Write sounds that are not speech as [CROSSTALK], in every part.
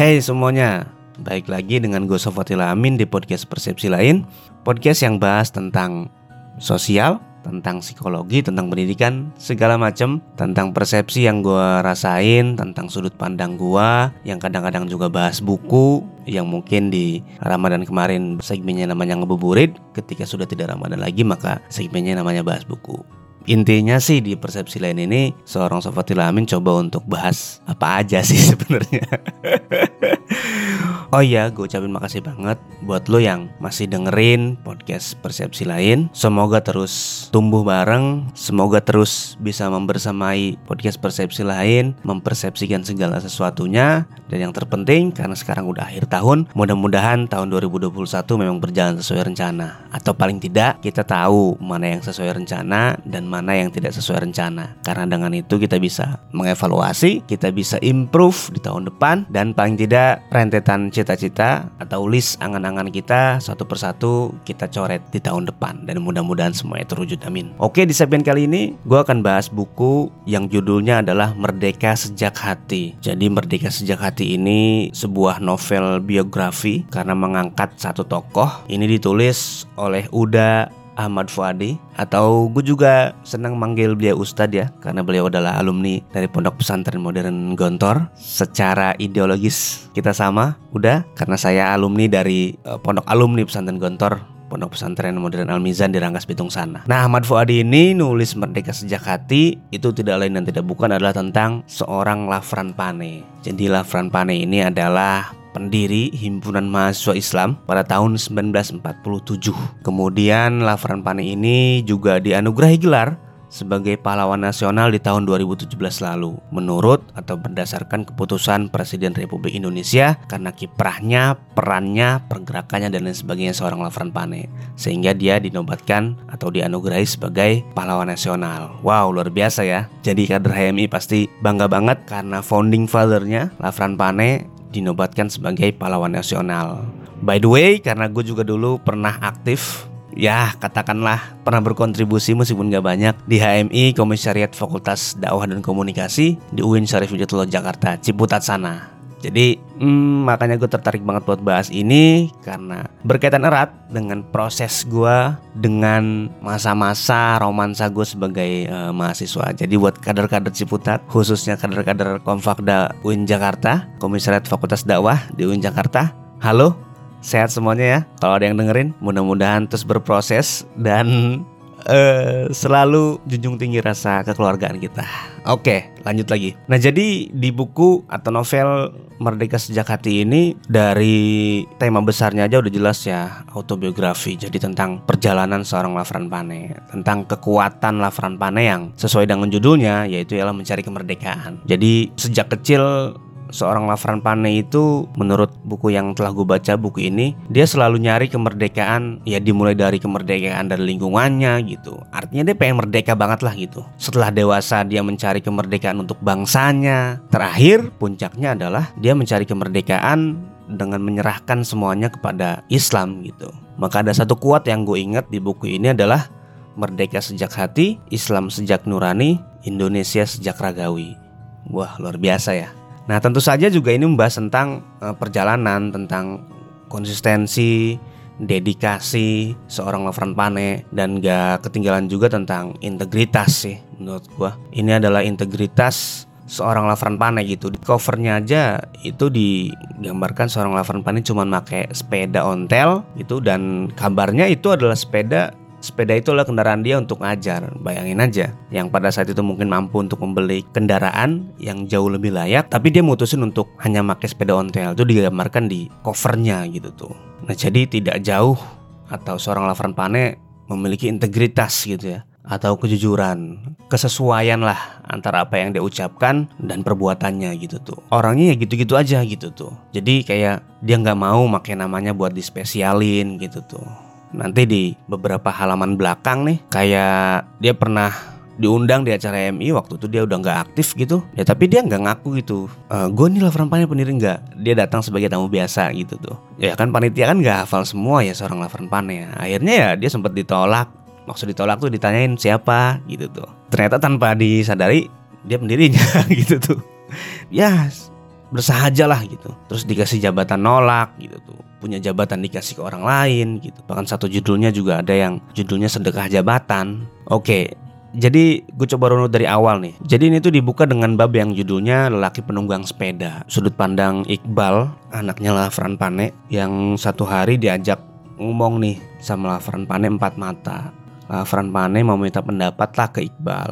Hey semuanya, baik lagi dengan gue Sofatila Amin di podcast Persepsi Lain. Podcast yang bahas tentang sosial, tentang psikologi, tentang pendidikan, segala macam Tentang persepsi yang gue rasain, tentang sudut pandang gue Yang kadang-kadang juga bahas buku Yang mungkin di Ramadan kemarin segmennya namanya ngebuburit. Ketika sudah tidak Ramadan lagi maka segmennya namanya bahas buku Intinya sih di persepsi lain ini seorang Sofatil Amin coba untuk bahas apa aja [LAUGHS] sih sebenarnya. Oh iya, gue ucapin makasih banget buat lo yang masih dengerin podcast Persepsi Lain. Semoga terus tumbuh bareng, semoga terus bisa membersamai podcast Persepsi Lain, mempersepsikan segala sesuatunya, dan yang terpenting karena sekarang udah akhir tahun, mudah-mudahan tahun 2021 memang berjalan sesuai rencana. Atau paling tidak kita tahu mana yang sesuai rencana dan mana yang tidak sesuai rencana. Karena dengan itu kita bisa mengevaluasi, kita bisa improve di tahun depan, dan paling tidak rentetan cita-cita atau list angan-angan kita satu persatu kita coret di tahun depan dan mudah-mudahan semuanya terwujud amin. Oke di segmen kali ini gue akan bahas buku yang judulnya adalah Merdeka Sejak Hati. Jadi Merdeka Sejak Hati ini sebuah novel biografi karena mengangkat satu tokoh. Ini ditulis oleh Uda Ahmad Fuadi atau gue juga senang manggil beliau Ustadz ya karena beliau adalah alumni dari Pondok Pesantren Modern Gontor secara ideologis kita sama udah karena saya alumni dari uh, Pondok Alumni Pesantren Gontor Pondok Pesantren Modern Al Mizan di Rangkas Bitung sana. Nah, Ahmad Fuadi ini nulis Merdeka Sejak Hati itu tidak lain dan tidak bukan adalah tentang seorang Lafran Pane. Jadi Lafran Pane ini adalah pendiri Himpunan Mahasiswa Islam pada tahun 1947. Kemudian Lafran Pane ini juga dianugerahi gelar sebagai pahlawan nasional di tahun 2017 lalu menurut atau berdasarkan keputusan Presiden Republik Indonesia karena kiprahnya, perannya, pergerakannya dan lain sebagainya seorang Lafran Pane sehingga dia dinobatkan atau dianugerahi sebagai pahlawan nasional. Wow, luar biasa ya. Jadi kader HMI pasti bangga banget karena founding fathernya Lafran Pane dinobatkan sebagai pahlawan nasional. By the way, karena gue juga dulu pernah aktif ya katakanlah pernah berkontribusi meskipun gak banyak di HMI Komisariat Fakultas Dakwah dan Komunikasi di UIN Syarif Hidayatullah Jakarta Ciputat sana. Jadi hmm, makanya gue tertarik banget buat bahas ini karena berkaitan erat dengan proses gue dengan masa-masa romansa gue sebagai uh, mahasiswa. Jadi buat kader-kader Ciputat khususnya kader-kader Konfakda UIN Jakarta, Komisariat Fakultas Dakwah di UIN Jakarta. Halo, sehat semuanya ya. Kalau ada yang dengerin, mudah-mudahan terus berproses dan uh, selalu junjung tinggi rasa kekeluargaan kita. Oke, lanjut lagi. Nah, jadi di buku atau novel Merdeka Sejak Hati ini dari tema besarnya aja udah jelas ya, autobiografi. Jadi tentang perjalanan seorang Lafran Pane, tentang kekuatan Lafran Pane yang sesuai dengan judulnya yaitu ialah mencari kemerdekaan. Jadi sejak kecil seorang Lafran Pane itu menurut buku yang telah gue baca buku ini dia selalu nyari kemerdekaan ya dimulai dari kemerdekaan dari lingkungannya gitu. Artinya dia pengen merdeka banget lah gitu. Setelah dewasa dia mencari kemerdekaan untuk bangsanya. Terakhir puncaknya adalah dia mencari kemerdekaan dengan menyerahkan semuanya kepada Islam gitu. Maka ada satu kuat yang gue ingat di buku ini adalah Merdeka sejak hati, Islam sejak nurani, Indonesia sejak ragawi. Wah luar biasa ya Nah, tentu saja juga ini membahas tentang uh, perjalanan, tentang konsistensi, dedikasi seorang Lafran Pane dan gak ketinggalan juga tentang integritas sih menurut gua. Ini adalah integritas seorang Lafran Pane gitu. Di covernya aja itu digambarkan seorang Lafran Pane cuma pakai sepeda ontel gitu dan kabarnya itu adalah sepeda sepeda itu adalah kendaraan dia untuk ngajar. Bayangin aja, yang pada saat itu mungkin mampu untuk membeli kendaraan yang jauh lebih layak, tapi dia mutusin untuk hanya pakai sepeda ontel. Itu digambarkan di covernya gitu tuh. Nah jadi tidak jauh atau seorang Lafran Pane memiliki integritas gitu ya atau kejujuran, kesesuaian lah antara apa yang dia ucapkan dan perbuatannya gitu tuh. Orangnya ya gitu-gitu aja gitu tuh. Jadi kayak dia nggak mau pakai namanya buat dispesialin gitu tuh nanti di beberapa halaman belakang nih kayak dia pernah diundang di acara MI waktu itu dia udah nggak aktif gitu. Ya tapi dia nggak ngaku gitu. E, eh, gue nih Lavran Pane pendiri nggak? Dia datang sebagai tamu biasa gitu tuh. Ya kan panitia kan nggak hafal semua ya seorang Pane ya. Akhirnya ya dia sempat ditolak. Maksud ditolak tuh ditanyain siapa? gitu tuh. Ternyata tanpa disadari dia pendirinya [LAUGHS] gitu tuh. Ya bersahaja lah gitu. Terus dikasih jabatan nolak gitu tuh punya jabatan dikasih ke orang lain gitu. Bahkan satu judulnya juga ada yang judulnya sedekah jabatan. Oke jadi gue coba runut dari awal nih. Jadi ini tuh dibuka dengan bab yang judulnya Lelaki Penunggang Sepeda. Sudut pandang Iqbal Anaknya Lafran Pane Yang satu hari diajak ngomong nih sama Lafran Pane empat mata. Lafran Pane mau minta pendapat lah ke Iqbal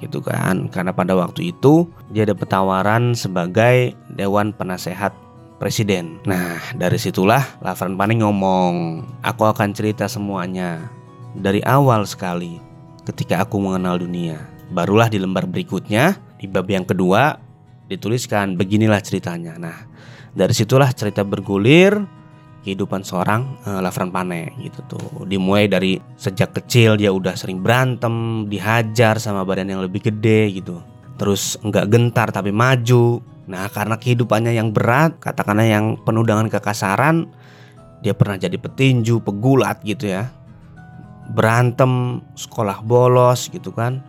gitu kan. Karena pada waktu itu dia ada tawaran sebagai dewan penasehat presiden. Nah, dari situlah Lafran Pane ngomong, "Aku akan cerita semuanya dari awal sekali ketika aku mengenal dunia." Barulah di lembar berikutnya, di bab yang kedua dituliskan beginilah ceritanya. Nah, dari situlah cerita bergulir kehidupan seorang uh, Lafran Pane gitu tuh. Dimulai dari sejak kecil dia udah sering berantem, dihajar sama badan yang lebih gede gitu. Terus nggak gentar tapi maju. Nah karena kehidupannya yang berat, katakanlah yang penuh dengan kekasaran, dia pernah jadi petinju, pegulat gitu ya. Berantem, sekolah bolos gitu kan.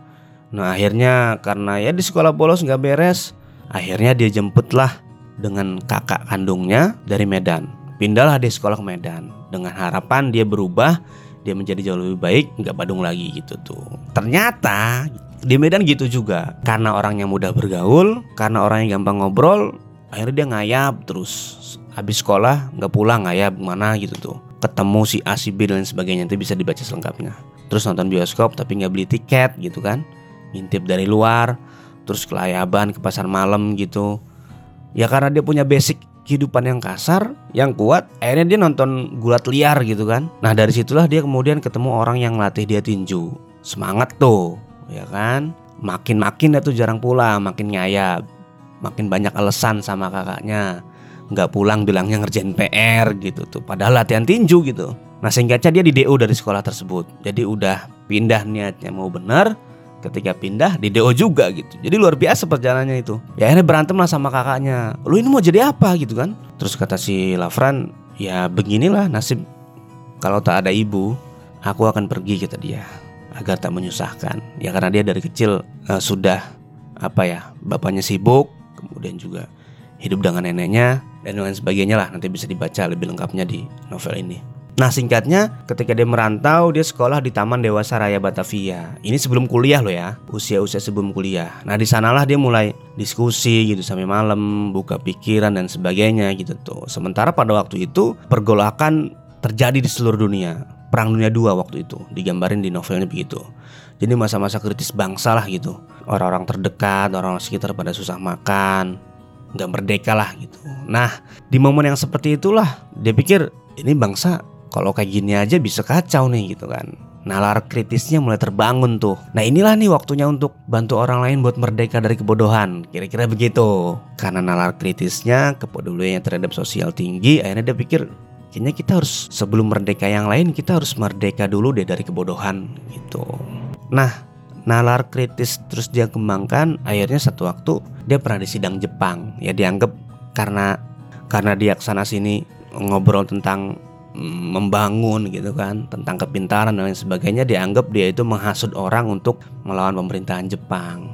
Nah akhirnya karena ya di sekolah bolos nggak beres, akhirnya dia jemputlah dengan kakak kandungnya dari Medan Pindahlah dia sekolah ke Medan dengan harapan dia berubah, dia menjadi jauh lebih baik, nggak Badung lagi gitu tuh. Ternyata di Medan gitu juga, karena orangnya mudah bergaul, karena orangnya gampang ngobrol, akhirnya dia ngayap terus. Habis sekolah nggak pulang ngayap mana gitu tuh. Ketemu si A, si B dan sebagainya itu bisa dibaca selengkapnya. Terus nonton bioskop tapi nggak beli tiket gitu kan. Ngintip dari luar, terus kelayaban ke pasar malam gitu. Ya karena dia punya basic kehidupan yang kasar, yang kuat, akhirnya dia nonton gulat liar gitu kan. Nah dari situlah dia kemudian ketemu orang yang latih dia tinju. Semangat tuh, ya kan. Makin-makin dia tuh jarang pulang, makin ngayap. Makin banyak alasan sama kakaknya. Nggak pulang bilangnya ngerjain PR gitu tuh. Padahal latihan tinju gitu. Nah singkatnya dia di DO dari sekolah tersebut. Jadi udah pindah niatnya mau bener ketika pindah di DO juga gitu. Jadi luar biasa perjalanannya itu. Ya akhirnya berantem lah sama kakaknya. Lu ini mau jadi apa gitu kan? Terus kata si Lafran, ya beginilah nasib kalau tak ada ibu, aku akan pergi kata dia agar tak menyusahkan. Ya karena dia dari kecil uh, sudah apa ya, bapaknya sibuk, kemudian juga hidup dengan neneknya dan lain sebagainya lah. Nanti bisa dibaca lebih lengkapnya di novel ini. Nah singkatnya ketika dia merantau dia sekolah di Taman Dewasa Raya Batavia. Ini sebelum kuliah loh ya, usia-usia sebelum kuliah. Nah di sanalah dia mulai diskusi gitu sampai malam, buka pikiran dan sebagainya gitu tuh. Sementara pada waktu itu pergolakan terjadi di seluruh dunia. Perang Dunia II waktu itu digambarin di novelnya begitu. Jadi masa-masa kritis bangsa lah gitu. Orang-orang terdekat, orang-orang sekitar pada susah makan, nggak merdeka lah gitu. Nah di momen yang seperti itulah dia pikir ini bangsa kalau kayak gini aja bisa kacau nih gitu kan Nalar kritisnya mulai terbangun tuh Nah inilah nih waktunya untuk bantu orang lain buat merdeka dari kebodohan Kira-kira begitu Karena nalar kritisnya, kepeduliannya terhadap sosial tinggi Akhirnya dia pikir Kayaknya kita harus sebelum merdeka yang lain Kita harus merdeka dulu deh dari kebodohan gitu. Nah nalar kritis terus dia kembangkan Akhirnya satu waktu dia pernah di sidang Jepang. Ya dianggap karena karena dia ke sana sini ngobrol tentang membangun gitu kan tentang kepintaran dan lain sebagainya dianggap dia itu menghasut orang untuk melawan pemerintahan Jepang.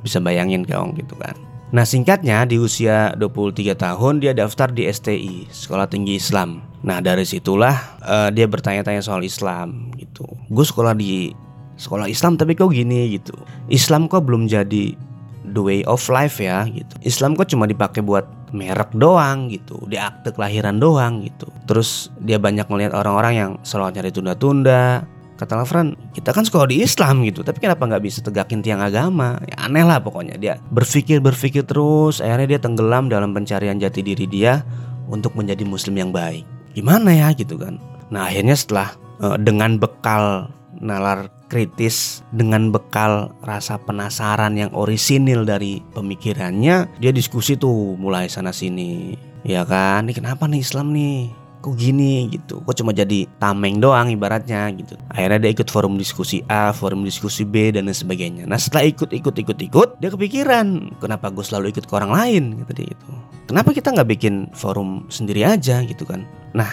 Bisa bayangin kawan gitu kan nah singkatnya di usia 23 tahun dia daftar di STI Sekolah Tinggi Islam nah dari situlah uh, dia bertanya-tanya soal Islam gitu gue sekolah di sekolah Islam tapi kok gini gitu Islam kok belum jadi the way of life ya gitu. Islam kok cuma dipakai buat merek doang gitu, di akte kelahiran doang gitu. Terus dia banyak melihat orang-orang yang selalu nyari tunda-tunda. Kata Lafran, kita kan sekolah di Islam gitu, tapi kenapa nggak bisa tegakin tiang agama? Ya aneh lah pokoknya dia berpikir berpikir terus, akhirnya dia tenggelam dalam pencarian jati diri dia untuk menjadi Muslim yang baik. Gimana ya gitu kan? Nah akhirnya setelah uh, dengan bekal nalar kritis dengan bekal rasa penasaran yang orisinil dari pemikirannya dia diskusi tuh mulai sana sini ya kan ini kenapa nih Islam nih kok gini gitu? Kok cuma jadi tameng doang ibaratnya gitu. Akhirnya dia ikut forum diskusi A forum diskusi B dan lain sebagainya. Nah setelah ikut ikut ikut ikut dia kepikiran kenapa gue selalu ikut ke orang lain? Gitu dia itu kenapa kita nggak bikin forum sendiri aja? gitu kan. Nah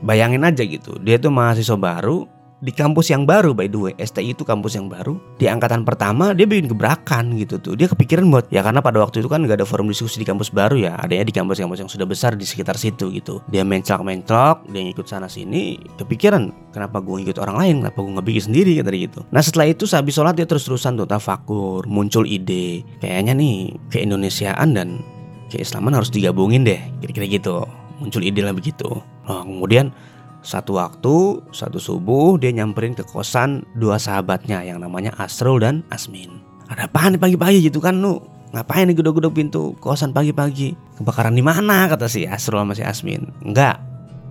bayangin aja gitu. Dia tuh mahasiswa baru di kampus yang baru by the way. STI itu kampus yang baru. Di angkatan pertama dia bikin gebrakan gitu tuh. Dia kepikiran buat ya karena pada waktu itu kan gak ada forum diskusi di kampus baru ya. Adanya di kampus-kampus yang sudah besar di sekitar situ gitu. Dia menclok-menclok dia ngikut sana sini kepikiran kenapa gue ngikut orang lain? Kenapa gue nggak sendiri? Kata dia gitu. Nah setelah itu sehabis sholat dia terus-terusan tuh tafakur muncul ide. Kayaknya nih ke Indonesiaan dan keislaman harus digabungin deh. Kira-kira gitu. Muncul ide lah begitu. Nah kemudian satu waktu, satu subuh dia nyamperin ke kosan dua sahabatnya yang namanya Asrul dan Asmin. Ada apa nih pagi-pagi gitu kan lu? Ngapain nih gedok-gedok pintu kosan pagi-pagi? Kebakaran di mana kata si Asrul sama si Asmin? Enggak,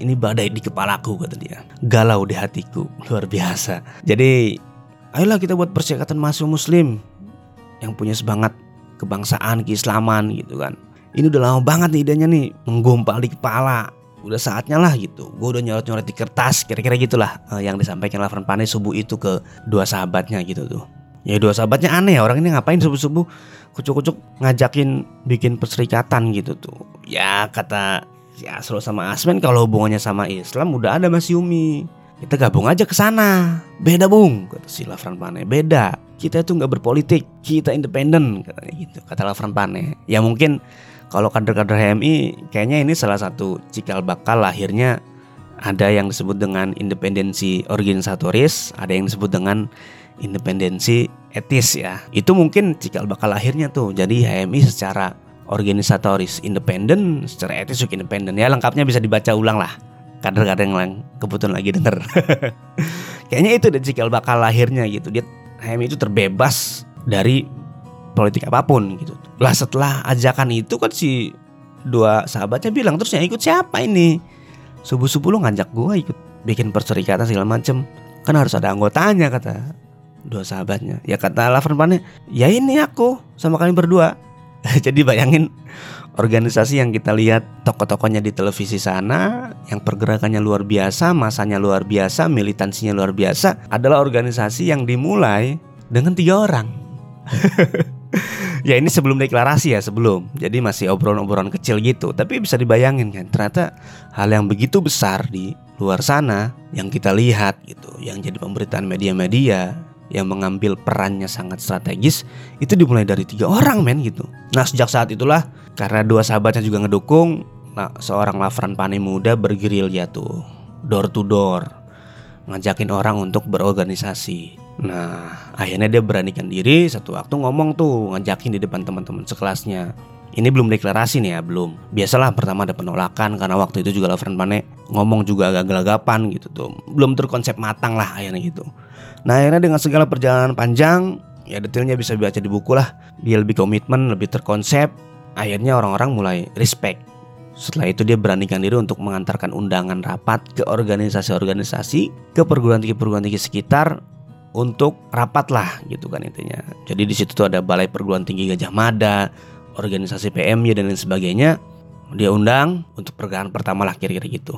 ini badai di kepalaku kata dia. Galau di hatiku, luar biasa. Jadi, ayolah kita buat persyaratan masuk muslim yang punya semangat kebangsaan, keislaman gitu kan. Ini udah lama banget nih idenya nih, menggompal di kepala udah saatnya lah gitu. Gue udah nyorot nyorot di kertas kira-kira gitulah uh, yang disampaikan Lavran Pane subuh itu ke dua sahabatnya gitu tuh. Ya dua sahabatnya aneh ya orang ini ngapain subuh subuh kucuk-kucuk ngajakin bikin perserikatan gitu tuh. Ya kata ya Asro sama Asmen kalau hubungannya sama Islam udah ada Mas Yumi. Kita gabung aja ke sana. Beda bung kata si Pane. Beda. Kita itu nggak berpolitik kita independen katanya gitu kata Lavran Pane. Ya mungkin kalau kader-kader HMI kayaknya ini salah satu cikal bakal lahirnya ada yang disebut dengan independensi organisatoris, ada yang disebut dengan independensi etis ya. Itu mungkin cikal bakal lahirnya tuh. Jadi HMI secara organisatoris independen, secara etis juga independen. Ya lengkapnya bisa dibaca ulang lah. Kader-kader yang kebetulan lagi denger. [LAUGHS] Kayaknya itu deh cikal bakal lahirnya gitu. Dia HMI itu terbebas dari politik apa pun gitu. Lah setelah ajakan itu kan si dua sahabatnya bilang terus yang ikut siapa ini? Subuh-subuh lu ngajak gua ikut bikin perserikatan segala macem Kan harus ada anggotanya kata dua sahabatnya. Ya kata Lavern Pane, ya ini aku sama kalian berdua. [LAUGHS] Jadi bayangin organisasi yang kita lihat tokoh-tokohnya di televisi sana yang pergerakannya luar biasa, masanya luar biasa, militansinya luar biasa adalah organisasi yang dimulai dengan tiga orang. [LAUGHS] [LAUGHS] ya ini sebelum deklarasi ya sebelum. Jadi masih obrolan-obrolan kecil gitu. Tapi bisa dibayangin kan ternyata hal yang begitu besar di luar sana yang kita lihat gitu yang jadi pemberitaan media-media yang mengambil perannya sangat strategis itu dimulai dari tiga orang men gitu. Nah sejak saat itulah karena dua sahabatnya juga ngedukung nah seorang Lafran Pane muda bergerilya tuh door to door ngajakin orang untuk berorganisasi Nah, akhirnya dia beranikan diri satu waktu ngomong tuh ngajakin di depan teman-teman sekelasnya. Ini belum deklarasi nih ya, belum. Biasalah pertama ada penolakan karena waktu itu juga Lavern Pane ngomong juga agak gelagapan gitu tuh. Belum terkonsep matang lah akhirnya gitu. Nah, akhirnya dengan segala perjalanan panjang, ya detailnya bisa dibaca di buku lah. Dia lebih komitmen, lebih terkonsep. Akhirnya orang-orang mulai respect. Setelah itu dia beranikan diri untuk mengantarkan undangan rapat ke organisasi-organisasi, ke perguruan tinggi-perguruan tinggi sekitar untuk rapat lah gitu kan intinya. Jadi di situ tuh ada Balai Perguruan Tinggi Gajah Mada, organisasi PMY dan lain sebagainya. Dia undang untuk pergerakan pertama lah kira-kira gitu.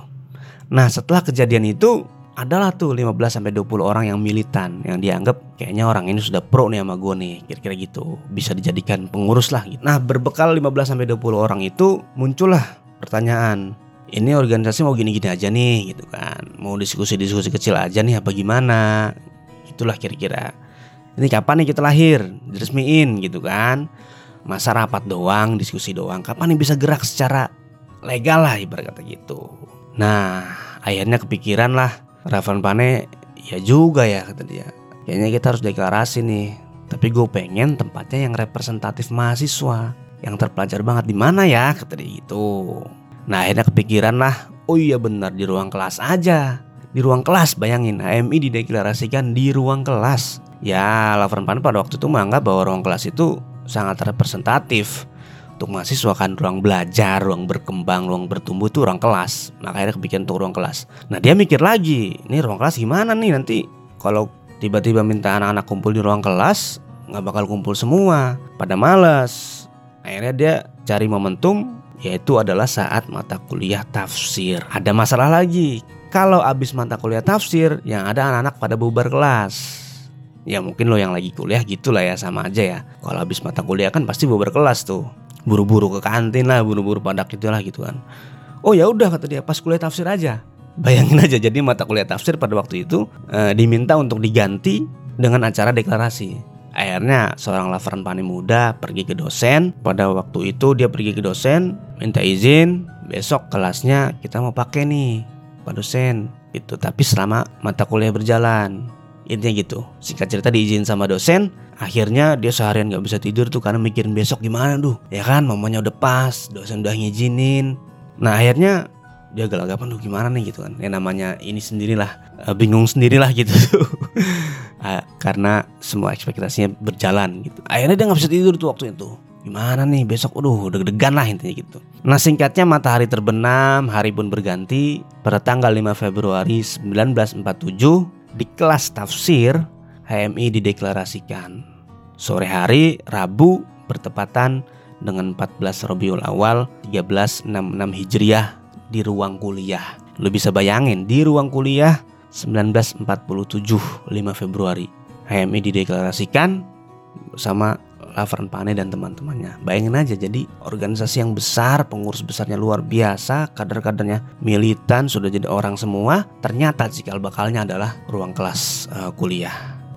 Nah, setelah kejadian itu adalah tuh 15 sampai 20 orang yang militan yang dianggap kayaknya orang ini sudah pro nih sama gue nih kira-kira gitu bisa dijadikan pengurus lah gitu. Nah berbekal 15 sampai 20 orang itu muncullah pertanyaan ini organisasi mau gini-gini aja nih gitu kan mau diskusi-diskusi kecil aja nih apa gimana Itulah kira-kira. Ini kapan nih kita lahir? Diresmiin gitu kan. Masa rapat doang, diskusi doang. Kapan nih bisa gerak secara legal lah ibarat kata gitu. Nah, akhirnya kepikiran lah Ravan Pane ya juga ya kata dia. Kayaknya kita harus deklarasi nih. Tapi gue pengen tempatnya yang representatif mahasiswa, yang terpelajar banget di mana ya kata dia gitu. Nah akhirnya kepikiran lah, oh iya benar di ruang kelas aja di ruang kelas bayangin HMI dideklarasikan di ruang kelas ya Lavern Pan pada waktu itu menganggap bahwa ruang kelas itu sangat representatif untuk mahasiswa kan ruang belajar, ruang berkembang, ruang bertumbuh itu ruang kelas. Makanya kepikiran untuk ruang kelas. Nah dia mikir lagi, ini ruang kelas gimana nih nanti kalau tiba-tiba minta anak-anak kumpul di ruang kelas nggak bakal kumpul semua, pada males. Akhirnya dia cari momentum yaitu adalah saat mata kuliah tafsir. Ada masalah lagi kalau abis mata kuliah tafsir yang ada anak-anak pada bubar kelas. Ya mungkin lo yang lagi kuliah gitulah ya sama aja ya. Kalau abis mata kuliah kan pasti bubar kelas tuh. Buru-buru ke kantin lah buru-buru pada gitulah gitu kan. Oh ya udah kata dia pas kuliah tafsir aja. Bayangin aja jadi mata kuliah tafsir pada waktu itu e, diminta untuk diganti dengan acara deklarasi. Akhirnya seorang lafaran pani muda pergi ke dosen. Pada waktu itu dia pergi ke dosen, minta izin, besok kelasnya kita mau pakai nih, Pak dosen. Itu tapi selama mata kuliah berjalan. Intinya gitu. Singkat cerita diizin sama dosen, akhirnya dia seharian nggak bisa tidur tuh karena mikirin besok gimana tuh. Ya kan, mamanya udah pas, dosen udah ngizinin. Nah akhirnya dia gelagapan tuh gimana nih gitu kan ya namanya ini sendirilah uh, bingung sendirilah gitu tuh uh, [LAUGHS] karena semua ekspektasinya berjalan gitu akhirnya dia nggak bisa tidur tuh waktu itu gimana nih? Besok udah deg-degan lah intinya gitu. Nah singkatnya matahari terbenam hari pun berganti. Pada tanggal 5 Februari 1947 di kelas tafsir HMI dideklarasikan. Sore hari Rabu bertepatan dengan 14 Rabiul Awal 1366 Hijriah di ruang kuliah. Lo bisa bayangin di ruang kuliah 1947 5 Februari HMI dideklarasikan bersama Lavern Pane dan teman-temannya. Bayangin aja jadi organisasi yang besar, pengurus besarnya luar biasa, kader-kadernya militan, sudah jadi orang semua. Ternyata cikal bakalnya adalah ruang kelas uh, kuliah.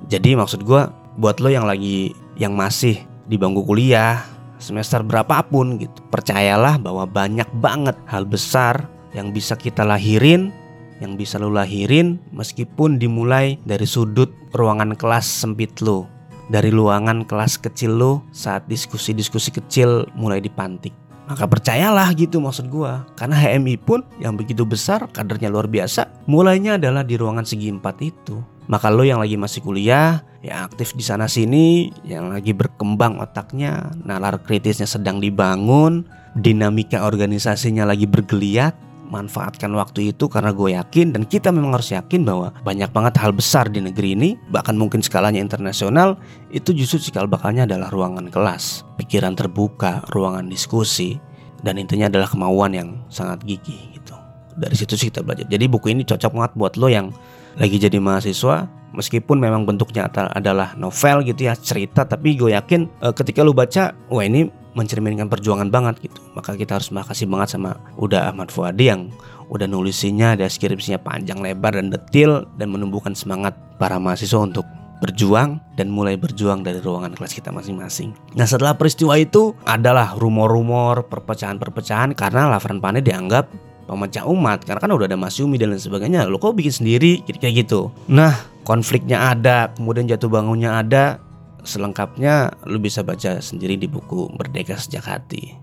Jadi maksud gue buat lo yang lagi yang masih di bangku kuliah semester berapapun gitu. Percayalah bahwa banyak banget hal besar yang bisa kita lahirin, yang bisa lo lahirin meskipun dimulai dari sudut ruangan kelas sempit lo. Dari ruangan kelas kecil lo saat diskusi-diskusi kecil mulai dipantik. Maka percayalah gitu maksud gua Karena HMI pun yang begitu besar kadernya luar biasa Mulainya adalah di ruangan segi empat itu maka lo yang lagi masih kuliah, yang aktif di sana sini, yang lagi berkembang otaknya, nalar kritisnya sedang dibangun, dinamika organisasinya lagi bergeliat, manfaatkan waktu itu karena gue yakin dan kita memang harus yakin bahwa banyak banget hal besar di negeri ini bahkan mungkin skalanya internasional itu justru cikal bakalnya adalah ruangan kelas pikiran terbuka ruangan diskusi dan intinya adalah kemauan yang sangat gigih gitu. Dari situ sih kita belajar. Jadi buku ini cocok banget buat lo yang lagi jadi mahasiswa meskipun memang bentuknya adalah novel gitu ya cerita tapi gue yakin e, ketika lu baca wah ini mencerminkan perjuangan banget gitu. Maka kita harus makasih banget sama Uda Ahmad Fuadi yang udah nulisinya deskripsinya panjang lebar dan detil dan menumbuhkan semangat para mahasiswa untuk berjuang dan mulai berjuang dari ruangan kelas kita masing-masing. Nah setelah peristiwa itu adalah rumor-rumor perpecahan-perpecahan karena Lavran Pane dianggap pemecah umat karena kan udah ada Masyumi dan lain sebagainya. Lo kok bikin sendiri? Kayak gitu. Nah konfliknya ada kemudian jatuh bangunnya ada selengkapnya lo bisa baca sendiri di buku Merdeka Sejak Hati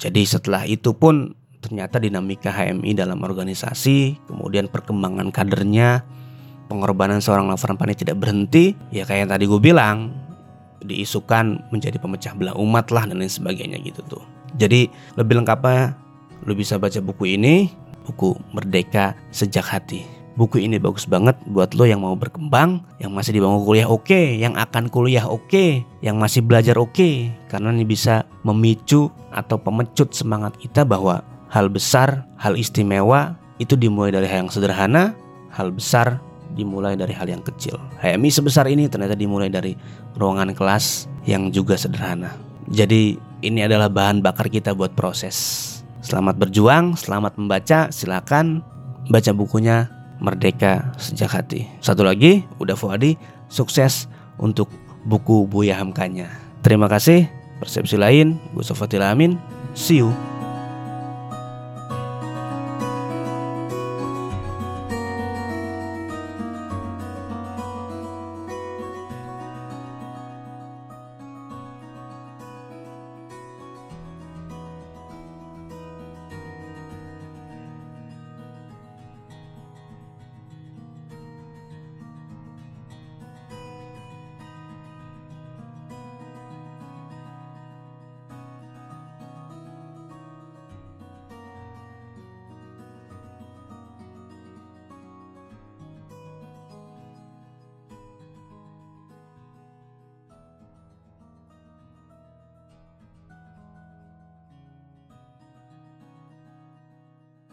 jadi setelah itu pun ternyata dinamika HMI dalam organisasi kemudian perkembangan kadernya pengorbanan seorang Lafaran Pani tidak berhenti ya kayak yang tadi gue bilang diisukan menjadi pemecah belah umat lah dan lain sebagainya gitu tuh jadi lebih lengkapnya Lu bisa baca buku ini, buku Merdeka Sejak Hati. Buku ini bagus banget buat lo yang mau berkembang, yang masih di bangku kuliah oke, okay, yang akan kuliah oke, okay, yang masih belajar oke, okay, karena ini bisa memicu atau pemecut semangat kita bahwa hal besar, hal istimewa itu dimulai dari hal yang sederhana, hal besar dimulai dari hal yang kecil. HMI sebesar ini ternyata dimulai dari ruangan kelas yang juga sederhana. Jadi ini adalah bahan bakar kita buat proses Selamat berjuang, selamat membaca. Silakan baca bukunya Merdeka Sejak Hati. Satu lagi, udah Fuadi, sukses untuk buku Buya Hamkanya. Terima kasih. Persepsi lain, gue Sofatil Amin. See you.